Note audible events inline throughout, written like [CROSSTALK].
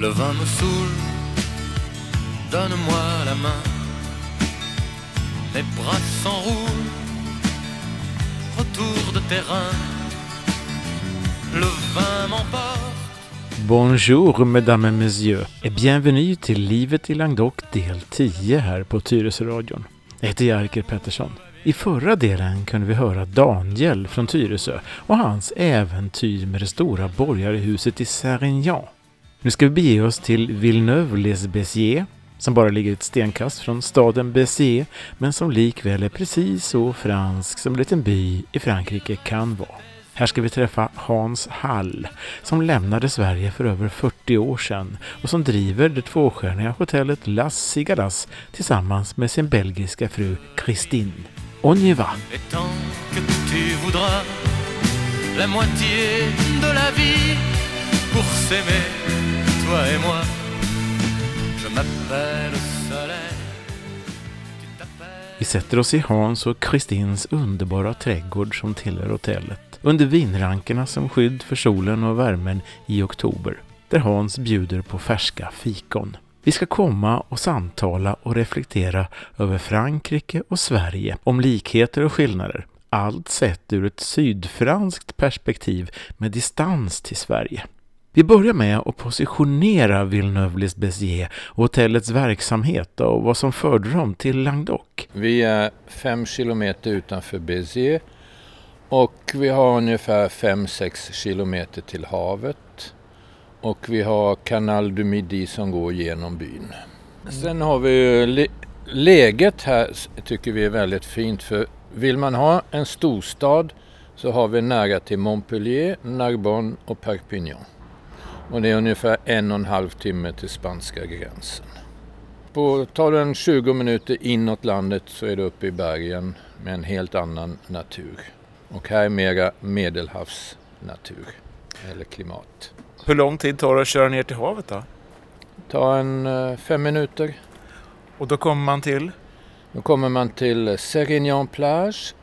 Le vin me saoule, donne-moi la main. Mes bras s'enroulent, retour de terrain. Le vin m'emporte. Bonjour mesdames et messieurs et bienvenue till Livet i Languedoc del 10 här på Tyresöradion. Jag heter Jerker Pettersson. I förra delen kunde vi höra Daniel från Tyresö och hans äventyr med det stora borgarhuset i Sérignan. Nu ska vi bege oss till Villeneuve-les-Béziers som bara ligger ett stenkast från staden Béziers men som likväl är precis så fransk som en liten by i Frankrike kan vara. Här ska vi träffa Hans Hall som lämnade Sverige för över 40 år sedan och som driver det tvåstjärniga hotellet Las Cigalas tillsammans med sin belgiska fru Christine. On y va! Toi et moi. Je m'appelle Soleil. Vi sätter oss i Hans och Christines underbara trädgård som tillhör hotellet under vinrankerna som skydd för solen och värmen i oktober där Hans bjuder på färska fikon. Vi ska komma och samtala och reflektera över Frankrike och Sverige, om likheter och skillnader. Allt sett ur ett sydfranskt perspektiv med distans till Sverige. Vi börjar med att positionera Villeneuve-les-Béziers och hotellets verksamhet och vad som förde dem till Languedoc. Vi är fem kilometer utanför Béziers och vi har ungefär 5-6 kilometer till havet. Och vi har Canal du Midi som går genom byn. Sen har vi läget här tycker vi är väldigt fint för vill man ha en storstad så har vi nära till Montpellier, Narbonne och Perpignan. Och det är ungefär en och en halv timme till spanska gränsen. På, tar du en 20 minuter inåt landet så är du uppe i bergen med en helt annan natur. Och här är mera medelhavsnatur eller klimat. Hur lång tid tar det att köra ner till havet då? Ta en eh, fem minuter. Och då kommer man till? Då kommer man till Sérignan plage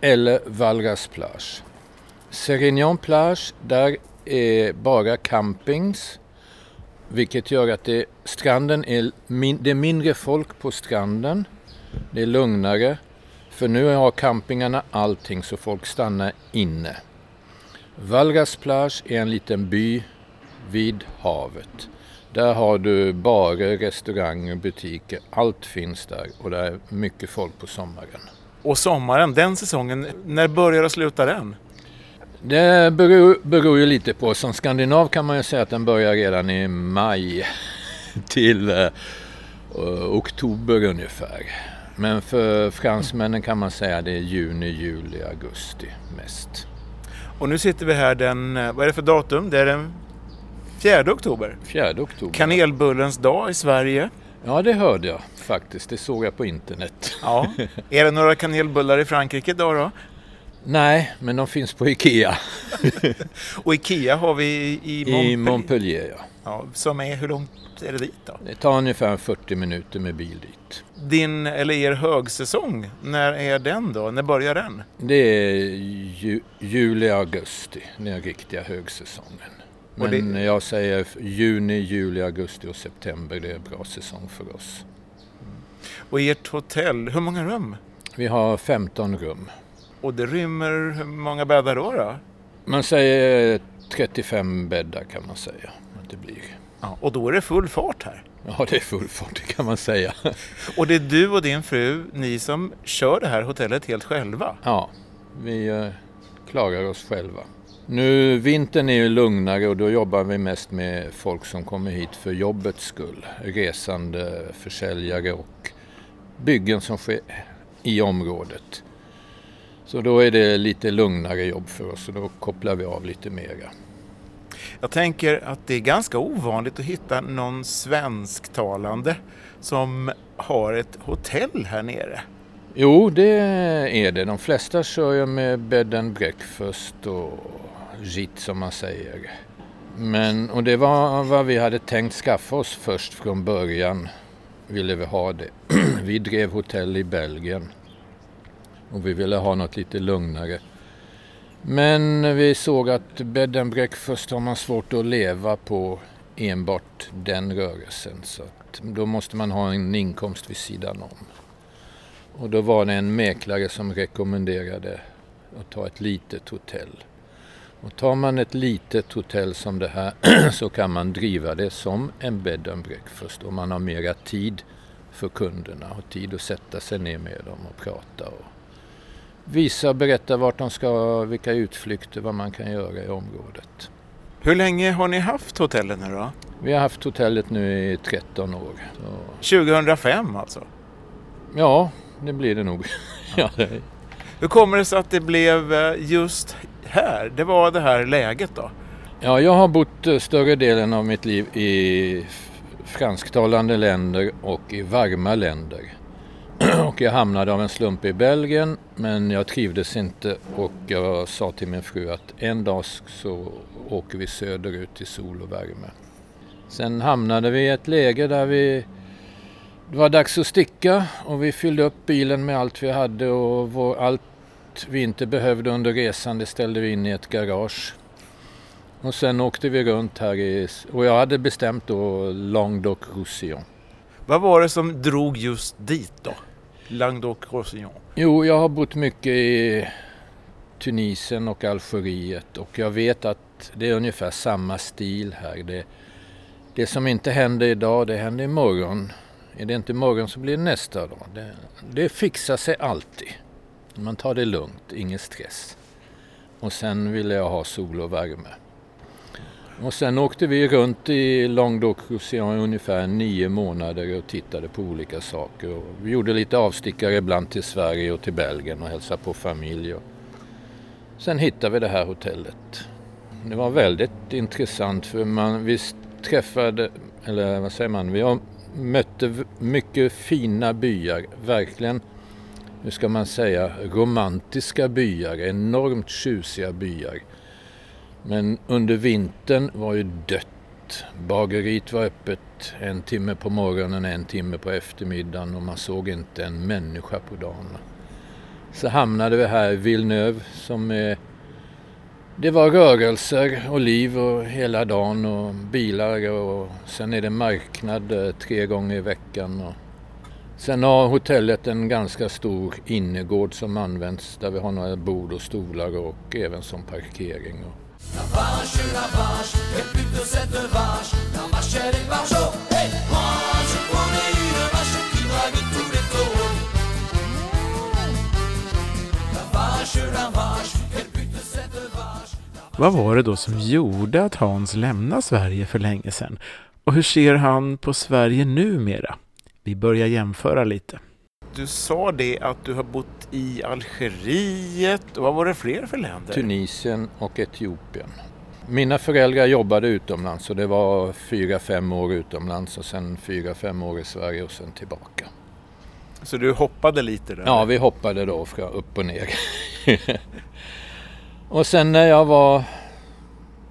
eller Valras plage. Sérignan plage, där är bara campings. Vilket gör att det, stranden är, min, det är mindre folk på stranden. Det är lugnare. För nu har campingarna allting så folk stannar inne. Valras plage är en liten by vid havet. Där har du barer, restauranger, butiker. Allt finns där och det är mycket folk på sommaren. Och sommaren, den säsongen, när börjar och slutar den? Det beror, beror ju lite på. Som skandinav kan man ju säga att den börjar redan i maj [LAUGHS] till eh, oktober ungefär. Men för fransmännen kan man säga det är juni, juli, augusti mest. Och nu sitter vi här den, eh, vad är det för datum? Det är den 4 oktober. 4 oktober. Kanelbullens dag i Sverige. Ja, det hörde jag faktiskt. Det såg jag på internet. Ja. [LAUGHS] är det några kanelbullar i Frankrike idag då? Nej, men de finns på Ikea [LAUGHS] Och Ikea har vi i, Montpellier. i Montpellier. Ja. Ja, som är, hur långt är det dit då? Det tar ungefär 40 minuter med bil dit. Din, eller er högsäsong, när är den då? När börjar den? Det är ju, juli, augusti, den riktiga högsäsongen. Men det- jag säger juni, juli, augusti och september, det är bra säsong för oss. Och ert hotell, hur många rum? Vi har 15 rum. Och det rymmer hur många bäddar då? då? Man säger 35 bäddar kan man säga det blir. Ja, och då är det full fart här. Ja, det är full fart, det kan man säga. [LAUGHS] Och det är du och din fru, ni som kör det här hotellet helt själva. Ja, vi eh, klarar oss själva. Nu, vintern är ju lugnare och då jobbar vi mest med folk som kommer hit för jobbets skull. Resande, försäljare och byggen som sker i området. Så då är det lite lugnare jobb för oss och då kopplar vi av lite mera. Jag tänker att det är ganska ovanligt att hitta någon svensktalande som har ett hotell här nere. Jo, det är det. De flesta kör ju med bed and breakfast och JIT som man säger. Men, och det var vad vi hade tänkt skaffa oss först från början. Ville vi ha det. [CLEARS THROAT] vi drev hotell i Belgien. Och vi ville ha något lite lugnare. Men vi såg att bed and breakfast har man svårt att leva på enbart den rörelsen. Så att då måste man ha en inkomst vid sidan om. Och då var det en mäklare som rekommenderade att ta ett litet hotell. Och tar man ett litet hotell som det här [CLEARS THROAT] så kan man driva det som en bed and breakfast och man har mera tid för kunderna och tid att sätta sig ner med dem och prata och visa och berätta vart de ska, vilka utflykter, vad man kan göra i området. Hur länge har ni haft hotellet nu då? Vi har haft hotellet nu i 13 år. Så... 2005 alltså? Ja, det blir det nog. [LAUGHS] ja. Hur kommer det sig att det blev eh, just här? Det var det här läget då? Ja, jag har bott eh, större delen av mitt liv i fransktalande länder och i varma länder. [CLEARS THROAT] och jag hamnade av en slump i Belgien men jag trivdes inte och jag sa till min fru att en dag så åker vi söderut till sol och värme. Sen hamnade vi i ett läge där vi det var dags att sticka och vi fyllde upp bilen med allt vi hade och vår, allt vi inte behövde under resan det ställde vi in i ett garage. Och sen åkte vi runt här i, och jag hade bestämt då Languedoc-Roussillon. Vad var det som drog just dit då? Languedoc-Roussillon? Jo, jag har bott mycket i Tunisien och Algeriet och jag vet att det är ungefär samma stil här. Det, det som inte händer idag, det händer imorgon. Är det inte imorgon så blir det nästa dag. Det, det fixar sig alltid. Man tar det lugnt, ingen stress. Och sen ville jag ha sol och värme. Och sen åkte vi runt i Languedoc-Roussillon i ungefär nio månader och tittade på olika saker. Och vi gjorde lite avstickare ibland till Sverige och till Belgien och hälsade på familj. Och sen hittade vi det här hotellet. Det var väldigt intressant för man, vi träffade, eller vad säger man, vi mötte mycket fina byar, verkligen, hur ska man säga, romantiska byar, enormt tjusiga byar men under vintern var ju dött. Bageriet var öppet en timme på morgonen, en timme på eftermiddagen och man såg inte en människa på dagen. Så hamnade vi här i Villeneuve som är det var rörelser och liv och hela dagen och bilar och sen är det marknad eh, tre gånger i veckan. Och sen har hotellet en ganska stor innergård som används där vi har några bord och stolar och även som parkering. La vache, la vache, et plus pute cette vache La vache elle est barjot, hey Moi je connais une vache qui drague tous les taureaux La vache, la vache, quelle pute cette vache Vad var det då som gjorde att Hans lämnade Sverige för länge sedan? Och hur ser han på Sverige numera? Vi börjar jämföra lite. Du sa det att du har bott i Algeriet och vad var det fler för länder? Tunisien och Etiopien. Mina föräldrar jobbade utomlands så det var fyra, fem år utomlands och sen fyra, fem år i Sverige och sen tillbaka. Så du hoppade lite där? Ja, vi hoppade då upp och ner. [LAUGHS] och sen när jag var,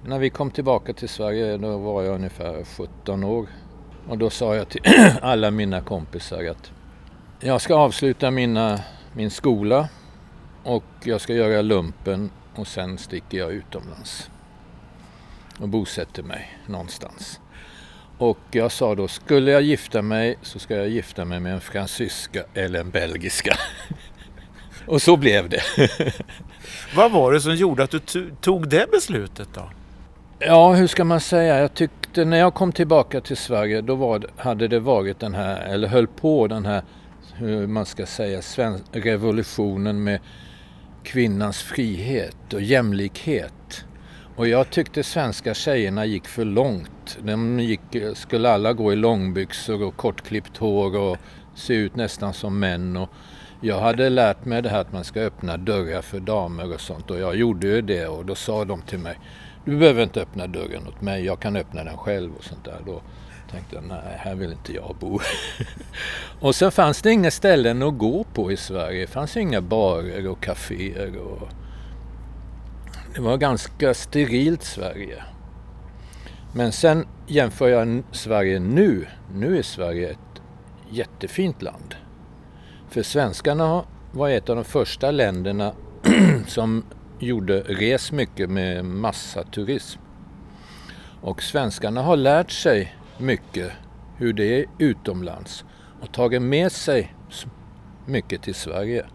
när vi kom tillbaka till Sverige, då var jag ungefär 17 år. Och då sa jag till [CLEARS THROAT] alla mina kompisar att jag ska avsluta mina, min skola och jag ska göra lumpen och sen sticker jag utomlands och bosätter mig någonstans. Och jag sa då, skulle jag gifta mig så ska jag gifta mig med en fransyska eller en belgiska. [LAUGHS] och så blev det. [LAUGHS] Vad var det som gjorde att du tog det beslutet då? Ja, hur ska man säga? Jag tyckte när jag kom tillbaka till Sverige då var, hade det varit den här, eller höll på den här hur man ska säga, revolutionen med kvinnans frihet och jämlikhet. Och jag tyckte svenska tjejerna gick för långt. De gick, skulle alla gå i långbyxor och kortklippt hår och se ut nästan som män. Och jag hade lärt mig det här att man ska öppna dörrar för damer och sånt och jag gjorde ju det och då sa de till mig Du behöver inte öppna dörren åt mig, jag kan öppna den själv och sånt där. Då tänkte jag, nej, här vill inte jag bo. [LAUGHS] och sen fanns det inga ställen att gå på i Sverige. Det fanns inga barer och kaféer. Och... Det var ganska sterilt Sverige. Men sen jämför jag Sverige nu. Nu är Sverige ett jättefint land. För svenskarna var ett av de första länderna [CLEARS THROAT] som gjorde res mycket med massaturism. Och svenskarna har lärt sig mycket hur det är utomlands och tagit med sig mycket till Sverige.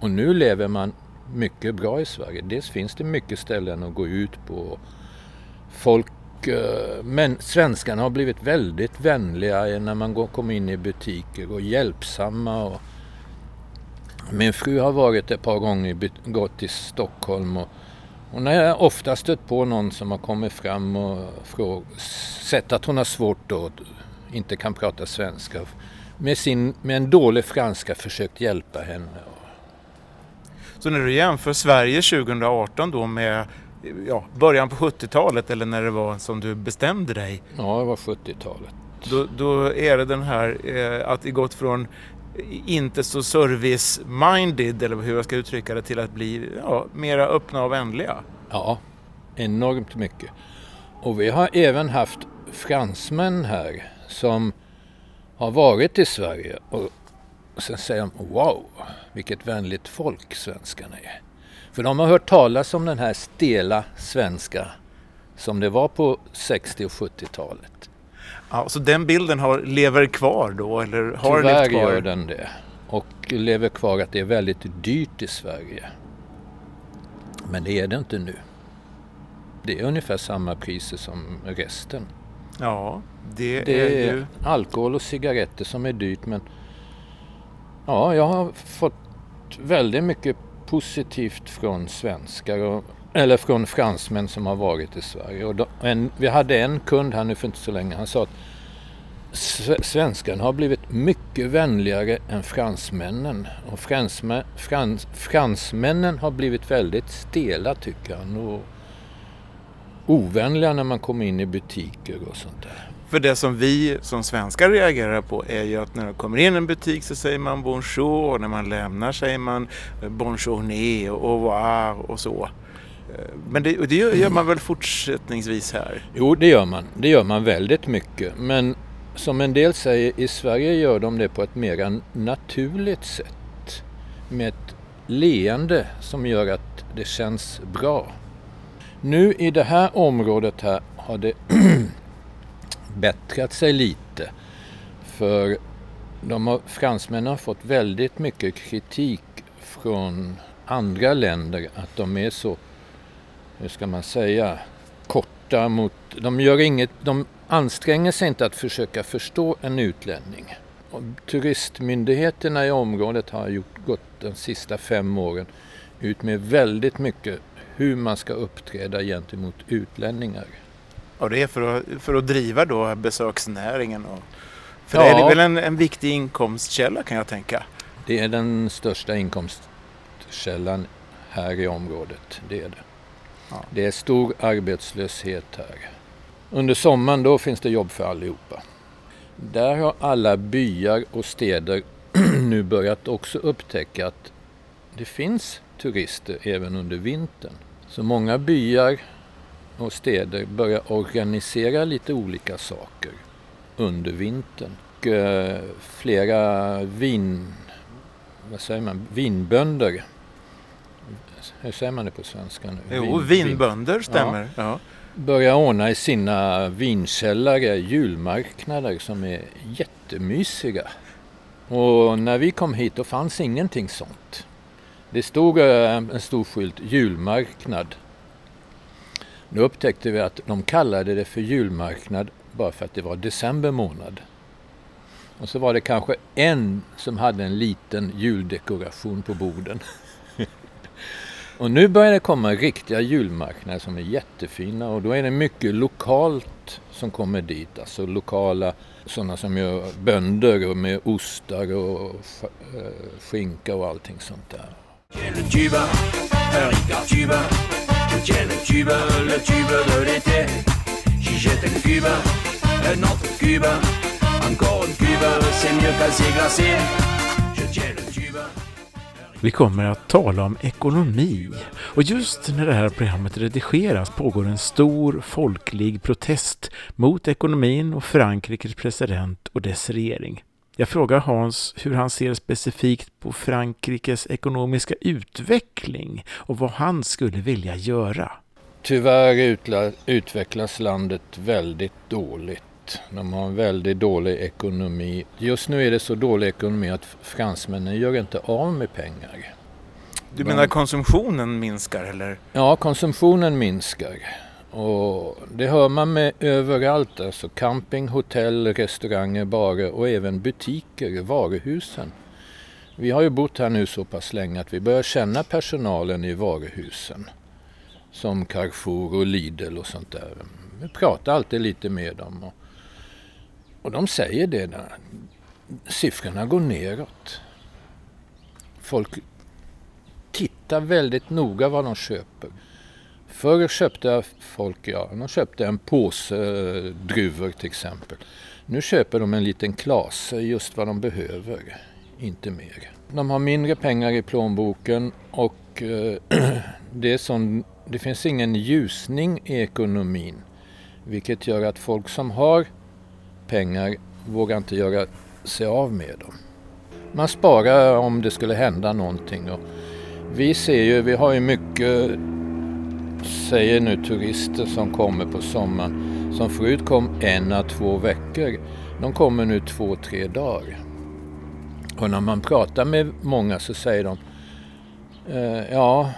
Och nu lever man mycket bra i Sverige. Dels finns det mycket ställen att gå ut på. Folk, eh, men svenskarna har blivit väldigt vänliga när man går, kommer in i butiker och hjälpsamma. Och min fru har varit ett par gånger, gått till Stockholm och hon har ofta stött på någon som har kommit fram och fråg, sett att hon har svårt att inte kan prata svenska. Med, sin, med en dålig franska försökt hjälpa henne. Så när du jämför Sverige 2018 då med ja, början på 70-talet eller när det var som du bestämde dig? Ja, det var 70-talet. Då, då, är det den här eh, att det gått från inte så service-minded, eller hur jag ska uttrycka det, till att bli ja, mera öppna och vänliga. Ja, enormt mycket. Och vi har även haft fransmän här som har varit i Sverige och sen säger de wow, vilket vänligt folk svenskarna är. För de har hört talas om den här stela svenska som det var på 60 och 70-talet. Ja, så den bilden har, lever kvar då? Eller har Tyvärr levt kvar? gör den det. Och lever kvar att det är väldigt dyrt i Sverige. Men det är det inte nu. Det är ungefär samma priser som resten. Ja, det, det är, ju... alkohol och cigaretter som är dyrt men ja, jag har fått väldigt mycket positivt från svenskar och, eller från fransmän som har varit i Sverige. Och då, en, vi hade en kund här nu för inte så länge, han sa att svenskarna har blivit mycket vänligare än fransmännen. Och fransmä, frans, fransmännen har blivit väldigt stela tycker han. Och ovänliga när man kommer in i butiker och sånt där. För det som vi som svenskar reagerar på är ju att när det kommer in en butik så säger man bonjour och när man lämnar säger man bonjourné och au revoir och så. Eh, men det, det gör man väl fortsättningsvis här? Jo, det gör man. Det gör man väldigt mycket. Men som en del säger, i Sverige gör de det på ett mer naturligt sätt. Med ett leende som gör att det känns bra. Nu i det här området här har det [CLEARS THROAT] bättrat sig lite. För de har, fransmännen har fått väldigt mycket kritik från andra länder att de är så, hur ska man säga, korta mot... De, gör inget, de anstränger sig inte att försöka förstå en utlänning. Och turistmyndigheterna i området har gjort, gått de sista fem åren ut med väldigt mycket hur man ska uppträda gentemot utlänningar. Och det är för att, för att driva då besöksnäringen? Och, för ja. det är väl en, en viktig inkomstkälla kan jag tänka? Det är den största inkomstkällan här i området. Det är det. Ja. Det är stor arbetslöshet här. Under sommaren då finns det jobb för allihopa. Där har alla byar och städer [CLEARS THROAT] nu börjat också upptäcka att det finns turister även under vintern. Så många byar och städer börjar organisera lite olika saker under vintern. Och, eh, flera vin, vad säger man, vinbönder, hur säger man det på svenska nu? Jo, vin, vinbönder stämmer. Ja. ja. Börjar ordna i sina vinkällare julmarknader som är jättemysiga. Och när vi kom hit då fanns ingenting sånt. Det stod eh, en stor skylt julmarknad. Nu upptäckte vi att de kallade det för julmarknad bara för att det var december månad. Och så var det kanske en som hade en liten juldekoration på borden. [LAUGHS] och nu börjar det komma riktiga julmarknader som är jättefina och då är det mycket lokalt som kommer dit. Alltså lokala sådana som gör bönder och med ostar och eh, skinka och allting sånt där. Vi kommer att tala om ekonomi. Och just när det här programmet redigeras pågår en stor folklig protest mot ekonomin och Frankrikes president och dess regering. Jag frågar Hans hur han ser specifikt på Frankrikes ekonomiska utveckling och vad han skulle vilja göra. tyvärr utvecklas landet väldigt dåligt. De har en väldigt dålig ekonomi. Just nu är det så dålig ekonomi att fransmännen gör inte av med pengar. Du menar De... konsumtionen minskar eller? Ja, konsumtionen minskar. Och det hör man med överallt, alltså camping, hotell, restauranger, barer och även butiker, varuhusen. Vi har ju bott här nu så pass länge att vi börjar känna personalen i varuhusen. Som Carrefour och Lidl och sånt där. Vi pratar alltid lite med dem. Och, och de säger det, där. siffrorna går neråt. Folk tittar väldigt noga vad de köper. Förr köpte folk, ja, de köpte en påse eh, druvor till exempel. Nu köper de en liten klase, just vad de behöver, inte mer. De har mindre pengar i plånboken och eh, [CLEARS THROAT] det, är som, det finns ingen ljusning i ekonomin. Vilket gör att folk som har pengar vågar inte göra sig av med dem. Man sparar om det skulle hända någonting. Och vi ser ju, vi har ju mycket säger nu turister som kommer på sommaren, som förut kom en à två veckor, de kommer nu två, tre dagar. Och när man pratar med många så säger de, eh, ja,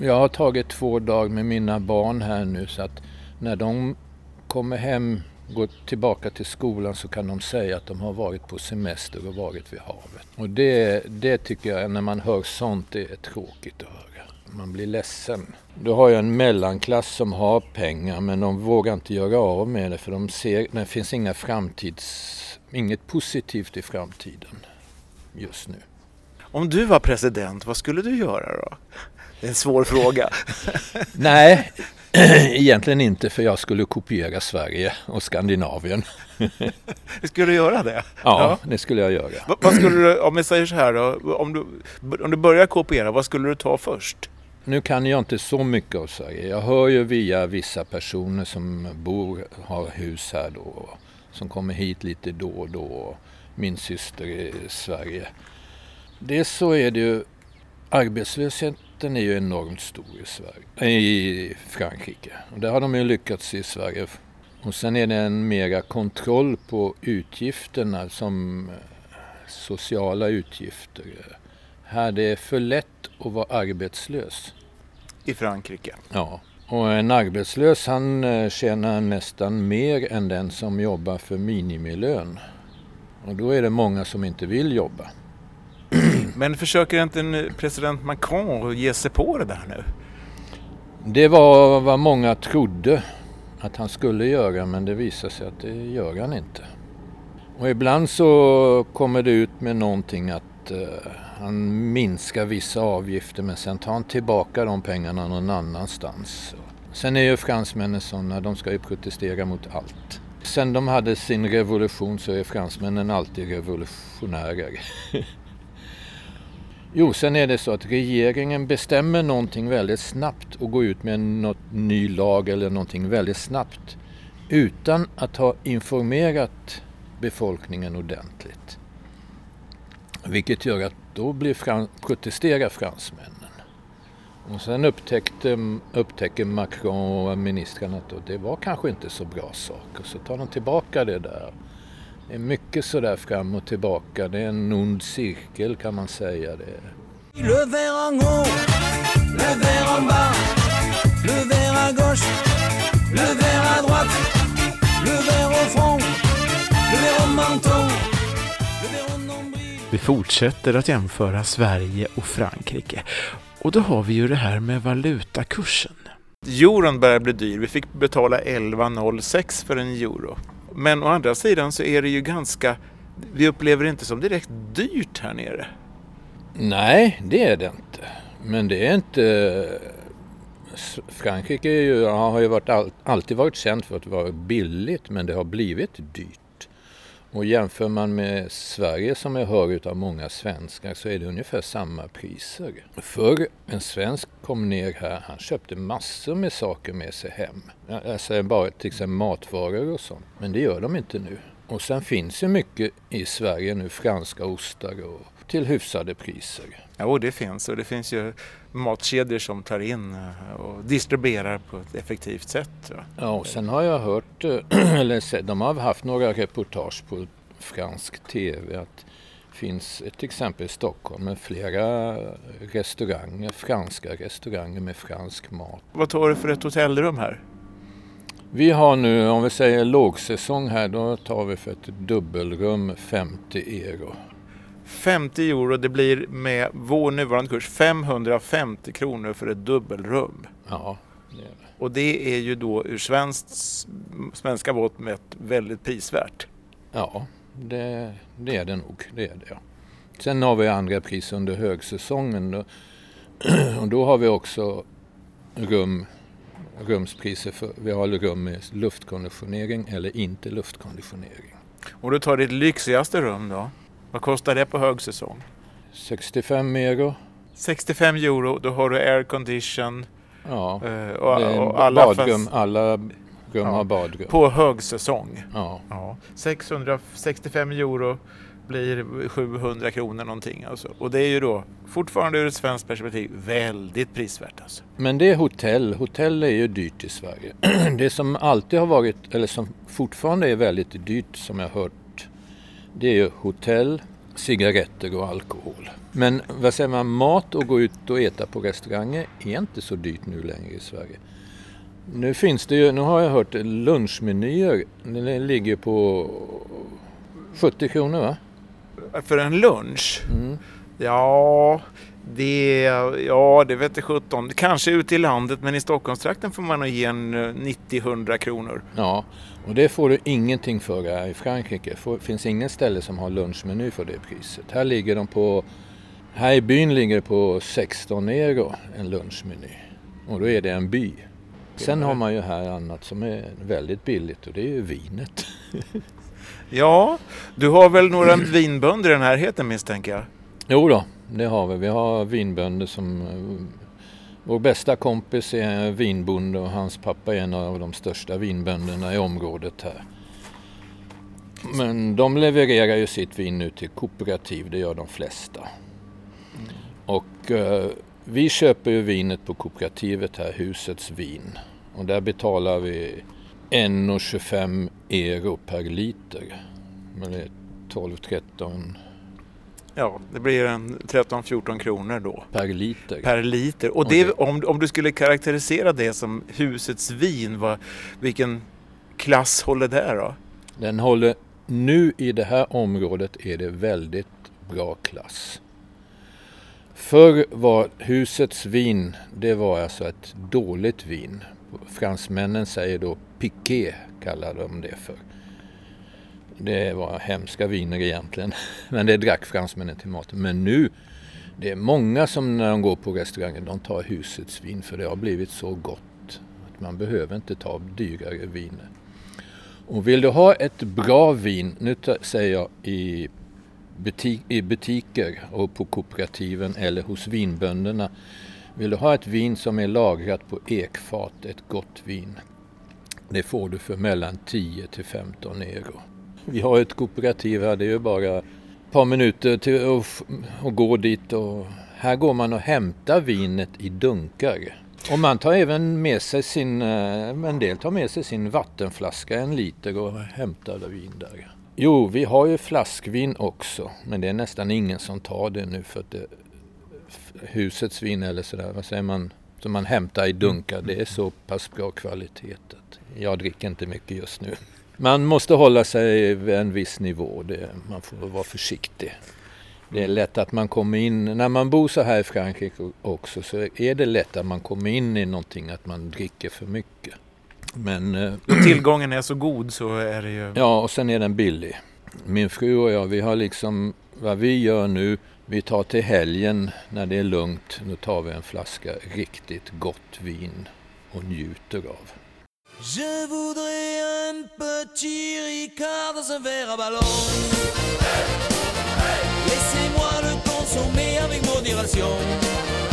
jag har tagit två dagar med mina barn här nu så att när de kommer hem, går tillbaka till skolan så kan de säga att de har varit på semester och varit vid havet. Och det, det tycker jag, när man hör sånt, det är tråkigt att höra. Man blir ledsen. Du har ju en mellanklass som har pengar men de vågar inte göra av med det för de ser, det finns inga framtids, inget positivt i framtiden just nu. Om du var president, vad skulle du göra då? Det är en svår fråga. Nej, [CLEARS THROAT] egentligen inte för jag skulle kopiera Sverige och Skandinavien. [LAUGHS] skulle du göra det? Ja, ja. det skulle jag göra. Va, vad skulle du, om vi säger så här då, om du, om du börjar kopiera, vad skulle du ta först? Nu kan jag inte så mycket av Sverige. Jag hör ju via vissa personer som bor, har hus här då, som kommer hit lite då och då. Min syster i Sverige. Dels så är det ju arbetslösheten är ju enormt stor i, Sverige, i Frankrike. Och det har de ju lyckats i Sverige. Och sen är det en mera kontroll på utgifterna som sociala utgifter. Här det är för lätt att vara arbetslös i Frankrike. Ja, och en arbetslös han eh, tjänar nästan mer än den som jobbar för minimilön. Och då är det många som inte vill jobba. Men försöker inte president Macron ge sig på det där nu? Det var vad många trodde att han skulle göra men det visar sig att det gör han inte. Och ibland så kommer det ut med någonting att uh, han minskar vissa avgifter men sen tar han tillbaka de pengarna någon annanstans. Sen är ju fransmännen sådana, de ska ju protestera mot allt. Sen de hade sin revolution så är fransmännen alltid revolutionärer. [LAUGHS] jo, sen är det så att regeringen bestämmer någonting väldigt snabbt och går ut med något ny lag eller någonting väldigt snabbt utan att ha informerat befolkningen ordentligt. Vilket gör att då blir fran protesterar fransmännen. Och sen upptäckte, upptäcker Macron och ministrarna att det var kanske inte så bra sak och Så tar de tillbaka det där. Det är mycket sådär fram och tillbaka. Det är en ond cirkel kan man säga. Det. Le verre en haut, le verre en bas, le verre à gauche, le verre à droite, le verre au fond, le verre au menton. Vi fortsätter att jämföra Sverige och Frankrike. Och då har vi ju det här med valutakursen. Euron börjar bli dyr. Vi fick betala 11,06 för en euro. Men å andra sidan så är det ju ganska... Vi upplever det inte som direkt dyrt här nere. Nej, det är det inte. Men det är inte... Frankrike ju, har ju varit, alltid varit känt för att vara billigt men det har blivit dyrt. Och jämför man med Sverige som jag hör av många svenskar så är det ungefär samma priser. Förr en svensk kom ner här, han köpte massor med saker med sig hem. Alltså bara till exempel matvaror och sånt. Men det gör de inte nu. Och sen finns ju mycket i Sverige nu, franska ostar och till hyfsade priser. Jo, det finns och det finns ju matkedjor som tar in eh, och distribuerar på ett effektivt sätt. Ja, ja och sen har jag hört, eh, [CLEARS THROAT] eller de har haft några reportage på fransk tv att det finns till exempel i Stockholm med flera restauranger, franska restauranger med fransk mat. Vad tar du för ett hotellrum här? Vi har nu, om vi säger lågsäsong här, då tar vi för ett dubbelrum 50 euro. 50 euro, det blir med vår nuvarande kurs 550 kronor för ett dubbelrum. Ja, det är det. Och det är ju då ur svenskt, svenska mått mätt väldigt prisvärt. Ja, det, det, är det nog. Det är det, ja. Sen har vi andra pris under högsäsongen. Då, [CLEARS THROAT] och då har vi också rum rumspriser för, vi har rum med luftkonditionering eller inte luftkonditionering. Och du tar ditt lyxigaste rum då? Vad kostar det på högsäsong? 65 euro. 65 euro, då har du aircondition. Ja, uh, och, och alla badrum, fast... alla rum ja, har badrum. På högsäsong? Ja. ja. 665 euro blir 700 kronor någonting. Alltså. Och det är ju då fortfarande ur ett svenskt perspektiv väldigt prisvärt. Alltså. Men det är hotell. Hotell är ju dyrt i Sverige. [CLEARS THROAT] Det som alltid har varit, eller som fortfarande är väldigt dyrt som jag har hört, det är ju hotell, cigaretter och alkohol. Men vad säger man, mat och gå ut och äta på restauranger är inte så dyrt nu längre i Sverige. Nu finns det ju, nu har jag hört lunchmenyer, det ligger på 70 kronor va? För en lunch? Mm. Ja, det, ja, det vet jag 17. Kanske ute i landet, men i Stockholmstrakten får man nog ge en 90-100 eh, kronor. Ja, och det får du ingenting för här i Frankrike. Det finns ingen ställe som har lunchmeny för det priset. Här ligger de på, här i byn ligger det på 16 euro en lunchmeny. Och då är det en by. Sen har man ju här annat som är väldigt billigt och det är ju vinet. [LAUGHS] Ja, du har väl några vinbönder i den här heten misstänker jag? Jo då, det har vi. Vi har vinbönder som... Eh, vår bästa kompis är vinbonde och hans pappa är en av de största vinbönderna i området här. Men de levererar ju sitt vin nu till kooperativ, det gör de flesta. Mm. Och eh, vi köper ju vinet på kooperativet här, husets vin. Och där betalar vi 1,25 euro per liter. Men det är 12-13 Ja, det blir en 13-14 kronor då. Per liter. Per liter. Och det, om, om du skulle karaktärisera det som husets vin, vad, vilken klass håller det då? Den håller, nu i det här området är det väldigt bra klass. Förr var husets vin, det var alltså ett dåligt vin. Fransmännen säger då piqué, kallar de det för. Det var hemska viner egentligen, [LAUGHS] men det drack fransmännen till maten. Men nu, det är många som när de går på restaurangen, de tar husets vin för det har blivit så gott att man behöver inte ta dyrare viner. Och vill du ha ett bra vin, nu säger jag i, butik, i butiker och på kooperativen eller hos vinbönderna. Vill du ha ett vin som är lagrat på ekfat, ett gott vin, det får du för mellan 10 till 15 euro. Vi har ett kooperativ här, det är ju bara ett par minuter till att gå dit och här går man och hämtar vinet i dunkar. Och man tar även med sig sin, eh, en del tar med sig sin vattenflaska, en liter och hämtar vin där. Jo, vi har ju flaskvin också, men det är nästan ingen som tar det nu för att det, husets vin eller sådär, vad säger man, som man hämtar i dunkar, det är så pass bra kvalitet. Jag dricker inte mycket just nu. Man måste hålla sig vid en viss nivå. Det, man får vara försiktig. Det är lätt att man kommer in, när man bor så här i Frankrike också, så är det lätt att man kommer in i någonting, att man dricker för mycket. Men... Eh, tillgången är så god så är det ju... Ja, och sen är den billig. Min fru och jag, vi har liksom, vad vi gör nu, vi tar till helgen när det är lugnt, nu tar vi en flaska riktigt gott vin och njuter av. Je voudrais un petit Ricard dans un verre à ballon. Hey, hey. Laissez-moi le consommer avec modération.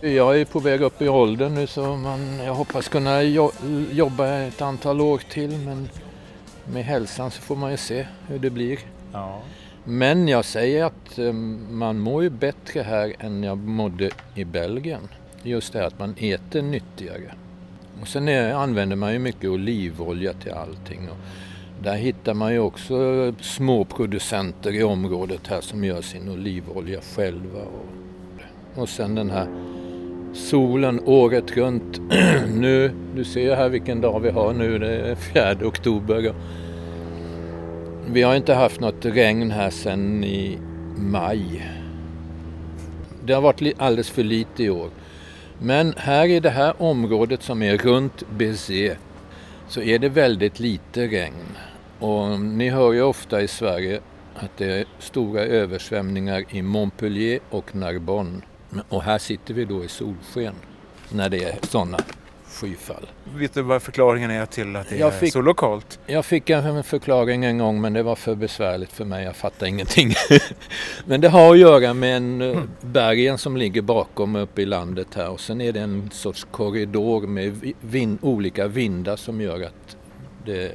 Jag är på väg upp i åldern nu så man, jag hoppas kunna jo jobba ett antal år till men med hälsan så får man ju se hur det blir. Ja. Men jag säger att um, man mår ju bättre här än jag mådde i Belgien. Just det att man äter nyttigare. Och sen är, använder man ju mycket olivolja till allting. Och där hittar man ju också små producenter i området här som gör sin olivolja själva. Och, och sen den här solen året runt. [CLEARS THROAT] nu, du ser här vilken dag vi har nu, det är 4 oktober. Vi har inte haft något regn här sedan i maj. Det har varit alldeles för lite i år. Men här i det här området som är runt BC så är det väldigt lite regn. Och ni hör ju ofta i Sverige att det är stora översvämningar i Montpellier och Narbonne. Och här sitter vi då i solsken när det är sådana skyfall. Vet du vad förklaringen är till att det jag är fick, så lokalt? Jag fick en förklaring en gång men det var för besvärligt för mig. Jag fattade ingenting. [LAUGHS] men det har att göra med en eh, bergen som ligger bakom uppe i landet här och sen är det en sorts korridor med vind, olika vindar som gör att det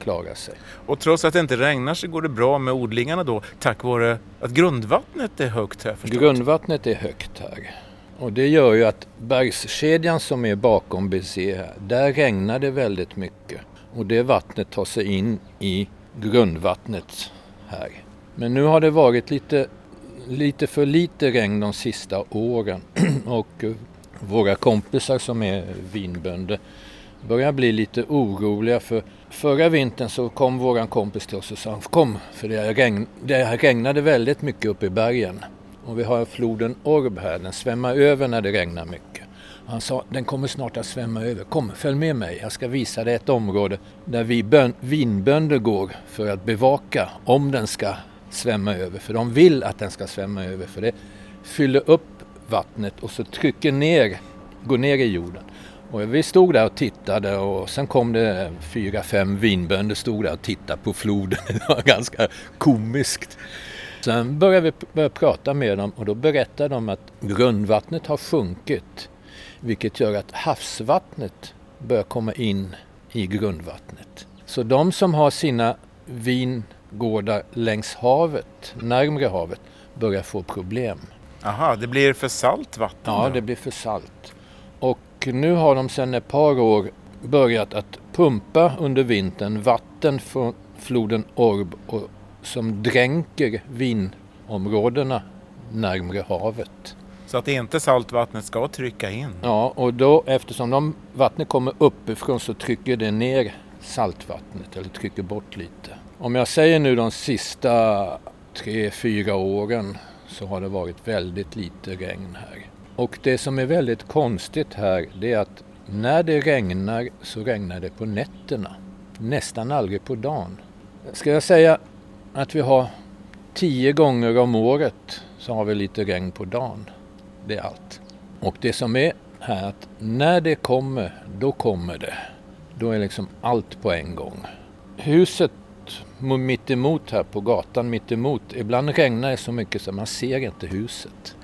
klarar sig. Och trots att det inte regnar så går det bra med odlingarna då tack vare att grundvattnet är högt här? Förstått. Grundvattnet är högt här. Och det gör ju att bergskedjan som är bakom BC här, där regnar det väldigt mycket. Och det vattnet tar sig in i grundvattnet här. Men nu har det varit lite, lite för lite regn de sista åren. [CLEARS THROAT] och våra kompisar som är vinbönder börjar bli lite oroliga för förra vintern så kom våran kompis till oss och sa kom för det, regn, det regnade väldigt mycket uppe i bergen. Och vi har floden Orb här, den svämmar över när det regnar mycket. Han sa, den kommer snart att svämma över. Kom, följ med mig. Jag ska visa dig ett område där vi bön, vinbönder går för att bevaka om den ska svämma över. För de vill att den ska svämma över. För det fyller upp vattnet och så trycker ner, går ner i jorden. Och vi stod där och tittade och sen kom det fyra, fem vinbönder stod där och tittade på floden. [LAUGHS] Det var ganska komiskt. Sen började vi börja prata med dem och då berättade de att grundvattnet har sjunkit vilket gör att havsvattnet börjar komma in i grundvattnet. Så de som har sina vingårdar längs havet, närmre havet, börjar få problem. Aha, det blir för salt vatten? Ja, då? det blir för salt. Och nu har de sedan ett par år börjat att pumpa under vintern vatten från floden Orb och som dränker vinområdena närmre havet. Så att inte saltvattnet ska trycka in? Ja, och då eftersom de, vattnet kommer uppifrån så trycker det ner saltvattnet eller trycker bort lite. Om jag säger nu de sista tre, fyra åren så har det varit väldigt lite regn här. Och det som är väldigt konstigt här det är att när det regnar så regnar det på nätterna. Nästan aldrig på dagen. Ska jag säga att vi har tio gånger om året så har vi lite regn på dagen. Det är allt. Och det som är här att när det kommer, då kommer det. Då är liksom allt på en gång. Huset mitt emot här på gatan mitt emot, ibland regnar det så mycket så man ser inte huset.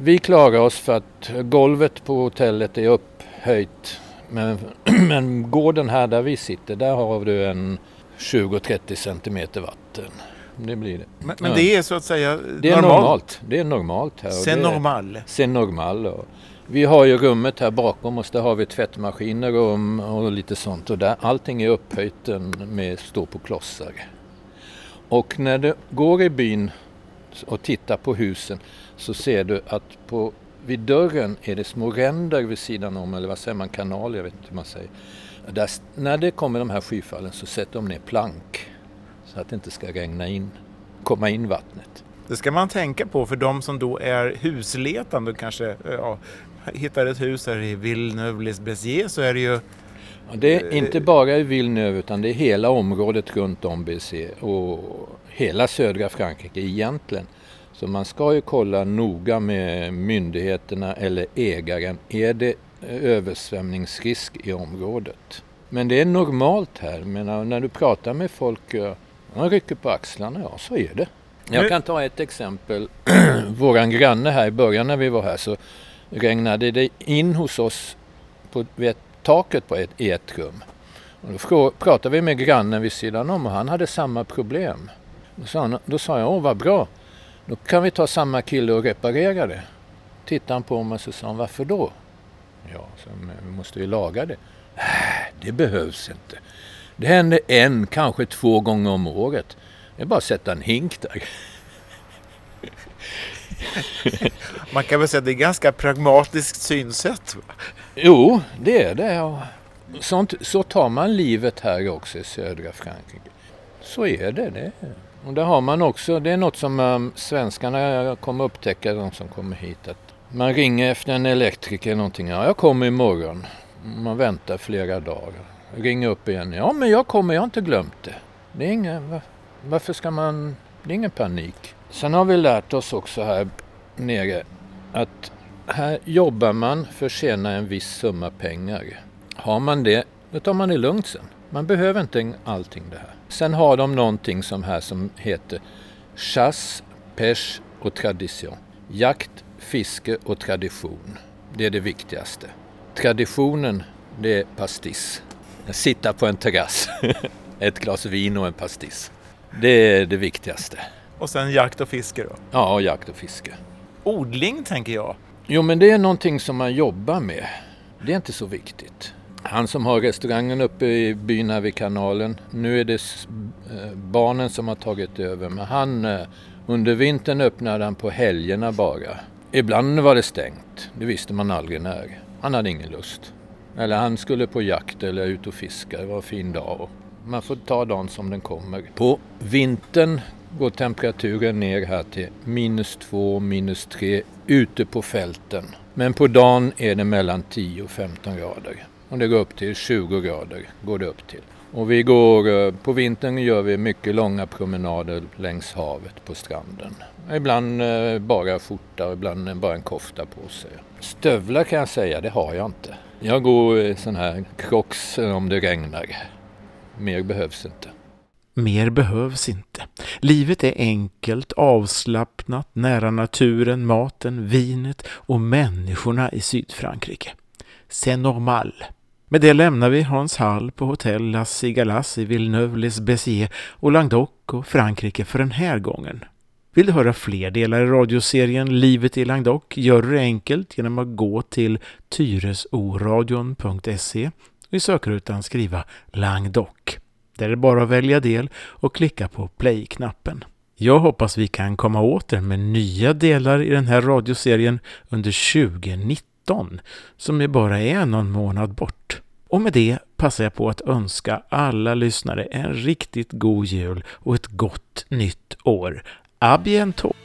Vi klarar oss för att golvet på hotellet är upphöjt. Men, [CLEARS THROAT] men gården här där vi sitter, där har du en 20-30 centimeter vatten. Det blir det. Men, men ja. det är så att säga det är normalt? normalt. Det är normalt här. Sen normal? Sen normal. Och vi har ju rummet här bakom oss, där har vi tvättmaskiner och, och lite sånt. Och där, allting är upphöjt med stå på klossar. Och när du går i byn och tittar på husen så ser du att på, vid dörren är det små ränder vid sidan om, eller vad säger man, kanaler, jag vet inte hur man säger. Där, när det kommer de här skyfallen så sätter de ner plank så att det inte ska regna in, komma in vattnet. Det ska man tänka på för de som då är husletande och kanske ja, hittar ett hus här i Villeneuve-les-Béziers så är det ju Ja, det är inte bara i Villeneuve utan det är hela området runt om BC och hela södra Frankrike egentligen. Så man ska ju kolla noga med myndigheterna eller ägaren. Är det översvämningsrisk i området? Men det är normalt här. Men när du pratar med folk, de rycker på axlarna, ja så är det. Jag kan ta ett exempel. [CLEARS THROAT] Våran granne här i början när vi var här så regnade det in hos oss på, vid taket på ett, i ett rum. Och då pratade vi med grannen vid sidan om och han hade samma problem. Då sa, han, då sa jag, åh vad bra, då kan vi ta samma kille och reparera det. Tittade han på mig och så sa han, varför då? Ja, så, vi måste ju laga det. Äh, det behövs inte. Det händer en, kanske två gånger om året. Det är bara att sätta en hink där. [LAUGHS] Man kan väl säga att det är ganska pragmatiskt synsätt? Va? Jo, det är det. Sånt, så tar man livet här också i södra Frankrike. Så är det. det. Och där har man också, det är något som um, svenskarna kommer upptäcka, de som kommer hit. Att man ringer efter en elektriker eller någonting. Ja, jag kommer imorgon. Man väntar flera dagar. Ringer upp igen. Ja, men jag kommer, jag har inte glömt det. Det är ingen, varför ska man, det är ingen panik. Sen har vi lärt oss också här nere att här jobbar man för att tjäna en viss summa pengar. Har man det, då tar man det lugnt sen. Man behöver inte allting det här. Sen har de någonting som här som heter chasse, pêche och tradition. Jakt, fiske och tradition. Det är det viktigaste. Traditionen, det är pastis. Sitta på en terrass, [LAUGHS] ett glas vin och en pastis. Det är det viktigaste. Och sen jakt och fiske då? Ja, jakt och fiske. Odling tänker jag. Jo, men det är någonting som man jobbar med. Det är inte så viktigt. Han som har restaurangen uppe i byn här vid kanalen, nu är det eh, barnen som har tagit över. Men han, eh, under vintern öppnade han på helgerna bara. Ibland var det stängt, det visste man aldrig när. Han hade ingen lust. Eller han skulle på jakt eller ut och fiska, det var en fin dag. Man får ta dagen som den kommer. På vintern går temperaturen ner här till minus två, minus tre ute på fälten. Men på dagen är det mellan 10 och 15 grader. Och det går upp till 20 grader. går det upp till. Och vi går, eh, på vintern gör vi mycket långa promenader längs havet på stranden. Ibland eh, bara skjorta och ibland bara en kofta på sig. Stövlar kan jag säga, det har jag inte. Jag går i sån här crocs eh, om det regnar. Mer behövs inte. Mer behövs inte. Livet är enkelt, avslappnat, nära naturen, maten, vinet och människorna i Sydfrankrike. C'est normal. Med det lämnar vi Hans Hall på hotell La Cigalas i Villeneuve-les-Bessiers och Languedoc och Frankrike för den här gången. Vill du höra fler delar i radioserien Livet i Languedoc gör du det enkelt genom att gå till tyresoradion.se och i sökrutan skriva Languedoc. Där är det bara att välja del och klicka på play-knappen. Jag hoppas vi kan komma åter med nya delar i den här radioserien under 2019, 19 som ju bara är någon månad bort. Och med det passar jag på att önska alla lyssnare en riktigt god jul och ett gott nytt år. A bientôt!